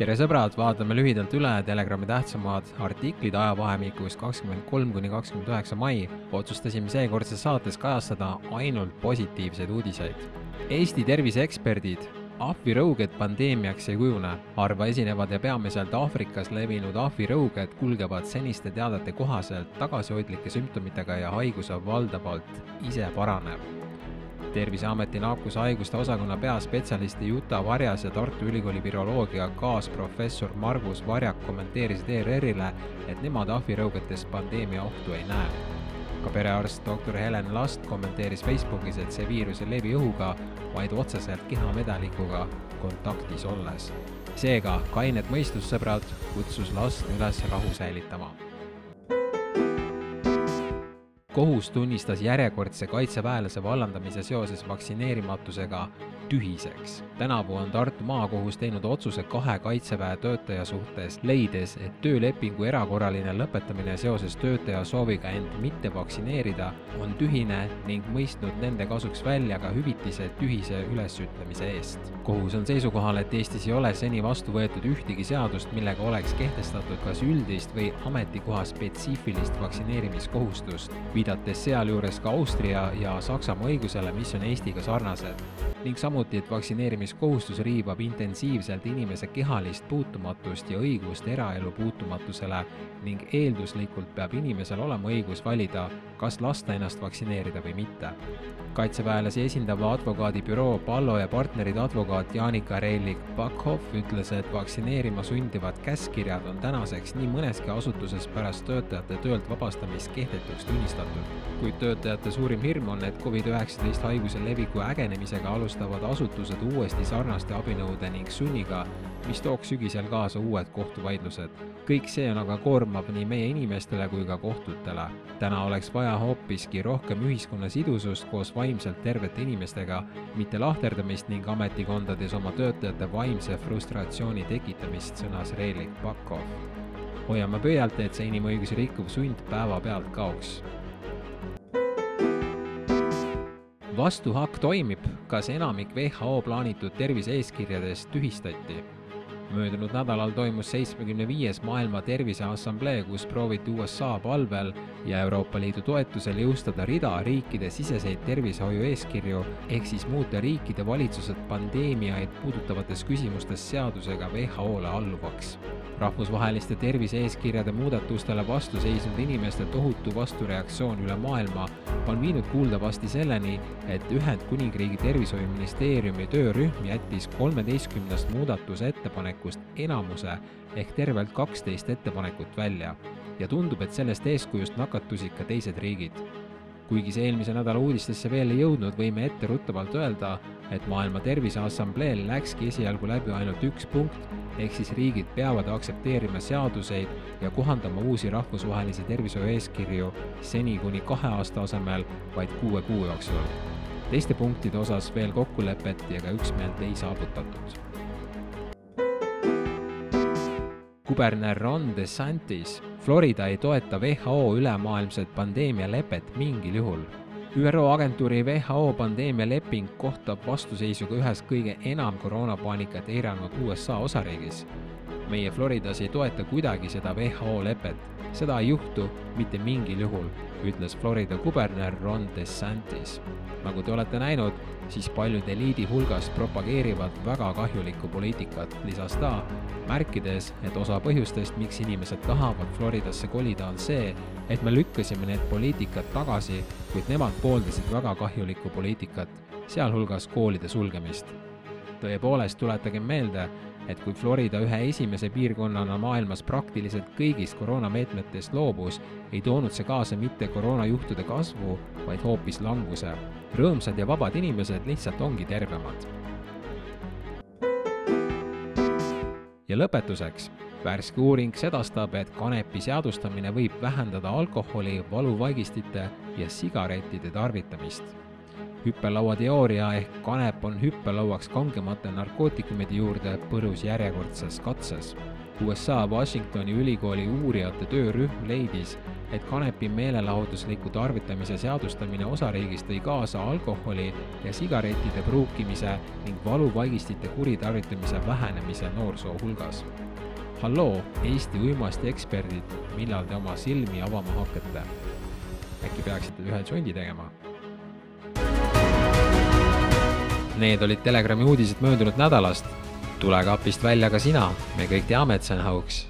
tere sõbrad, vaatame lühidalt üle Telegrami tähtsamad artiklid ajavahemikus kakskümmend kolm kuni kakskümmend üheksa mai. otsustasime seekordses saates kajastada ainult positiivseid uudiseid. Eesti terviseeksperdid ahvirõuged pandeemiaks ei kujune. harva esinevad ja peamiselt Aafrikas levinud ahvirõuged kulgevad seniste teadete kohaselt tagasihoidlike sümptomitega ja haigus on valdavalt ise paranev terviseameti nakkushaiguste osakonna peaspetsialisti Juta Varjas ja Tartu Ülikooli viroloogia kaasprofessor Margus Varjak kommenteerisid ERR-ile, et nemad ahvirõugetes pandeemia ohtu ei näe. ka perearst doktor Helen Last kommenteeris Facebookis, et see viirus ei levi õhuga, vaid otseselt kehamedelikuga kontaktis olles. seega kainet mõistust, sõbrad, kutsus Last üles rahu säilitama kohus tunnistas järjekordse kaitseväelase vallandamise seoses vaktsineerimatusega tühiseks. tänavu on Tartu maakohus teinud otsuse kahe kaitseväe töötaja suhtes, leides, et töölepingu erakorraline lõpetamine seoses töötaja sooviga end mitte vaktsineerida on tühine ning mõistnud nende kasuks välja ka hüvitise tühise ülesütlemise eest. kohus on seisukohal, et Eestis ei ole seni vastu võetud ühtegi seadust, millega oleks kehtestatud kas üldist või ametikoha spetsiifilist vaktsineerimiskohustust viidates sealjuures ka Austria ja Saksamaa õigusele, mis on Eestiga sarnased. Ning samuti, et vaktsineerimiskohustus riivab intensiivselt inimese kehalist puutumatust ja õigust eraelu puutumatusele ning eelduslikult peab inimesel olema õigus valida, kas lasta ennast vaktsineerida või mitte. kaitseväelasi esindava advokaadibüroo Pallo ja partnerid advokaat Jaanika Reilik-Pakhoff ütles, et vaktsineerima sundivad käskkirjad on tänaseks nii mõneski asutuses pärast töötajate töölt vabastamist kehtetuks tunnistatud, kuid töötajate suurim hirm on, et Covid-19 haiguse leviku ägenemisega alustavad asutused uuesti sarnaste abinõude ning sunniga, mis tooks sügisel kaasa uued kohtuvaidlused. kõik see on aga koormav nii meie inimestele kui ka kohtutele. täna oleks vaja hoopiski rohkem ühiskonna sidusust koos vaimselt tervete inimestega, mitte lahterdamist ning ametikondades oma töötajate vaimse frustratsiooni tekitamist, sõnas Relik Pakov hoiame pöialt, et see inimõigusi rikkuv sund päevapealt kaoks vastuhakk toimib, kas enamik WHO plaanitud tervise-eeskirjadest tühistati? Möödunud nädalal toimus seitsmekümne viies Maailma Terviseassamblee, kus prooviti USA palvel ja Euroopa Liidu toetusel jõustada rida riikide siseseid tervishoiu eeskirju, ehk siis muuta riikide valitsused pandeemiaid puudutavates küsimustes seadusega WHO-le alluvaks. Rahvusvaheliste tervise-eeskirjade muudatustele vastu seisnud inimeste tohutu vastureaktsioon üle maailma on viinud kuuldavasti selleni, et Ühendkuningriigi tervishoiuministeeriumi töörühm jättis kolmeteistkümnest muudatusettepanekust enamuse ehk tervelt kaksteist ettepanekut välja ja tundub, et sellest eeskujust nakatusid ka teised riigid kuigi see eelmise nädala uudistesse veel ei jõudnud, võime etteruttavalt öelda, et Maailma Terviseassambleel läkski esialgu läbi ainult üks punkt, ehk siis riigid peavad aktsepteerima seaduseid ja kohandama uusi rahvusvahelisi tervishoiu eeskirju seni kuni kahe aasta asemel vaid kuue kuu jooksul. teiste punktide osas veel kokkulepet ja ka üksmeelt ei saavutatud. Kuberner Ron DeSantis, Florida ei toeta WHO ülemaailmset pandeemialepet mingil juhul ÜRO agentuuri WHO pandeemialeping kohtab vastuseisuga ühes kõige enam koroonapaanikat eiranud USA osariigis. Meie Floridas ei toeta kuidagi seda WHO lepet, seda ei juhtu mitte mingil juhul, ütles Florida kuberner Ron DeSantis. nagu te olete näinud, siis paljud eliidi hulgas propageerivad väga kahjulikku poliitikat, lisas ta, märkides, et osa põhjustest, miks inimesed tahavad Floridasse kolida, on see, et me lükkasime need poliitikad tagasi, kuid nemad pooldasid väga kahjulikku poliitikat, sealhulgas koolide sulgemist. tõepoolest, tuletagem meelde, et kui Florida ühe esimese piirkonnana maailmas praktiliselt kõigist koroonameetmetest loobus, ei toonud see kaasa mitte koroonajuhtude kasvu, vaid hoopis languse. rõõmsad ja vabad inimesed lihtsalt ongi tervemad. ja lõpetuseks värske uuring sedastab, et kanepi seadustamine võib vähendada alkoholi, valuvaigistite ja sigarettide tarvitamist. Hüppelauateooria ehk kanep on hüppelauaks kangemate narkootikumide juurde põrus järjekordses katses. USA Washingtoni ülikooli uurijate töörühm leidis, et kanepi meelelahutusliku tarvitamise seadustamine osariigis tõi kaasa alkoholi ja sigarettide pruukimise ning valuvaigistite kuritarvitamise vähenemise noorsoo hulgas. halloo, Eesti uimastieksperdid, millal te oma silmi avama hakkate? äkki peaksite ühe džondi tegema? Need olid Telegrami uudised möödunud nädalast. tule kapist välja ka sina, me kõik teame, et see on hauks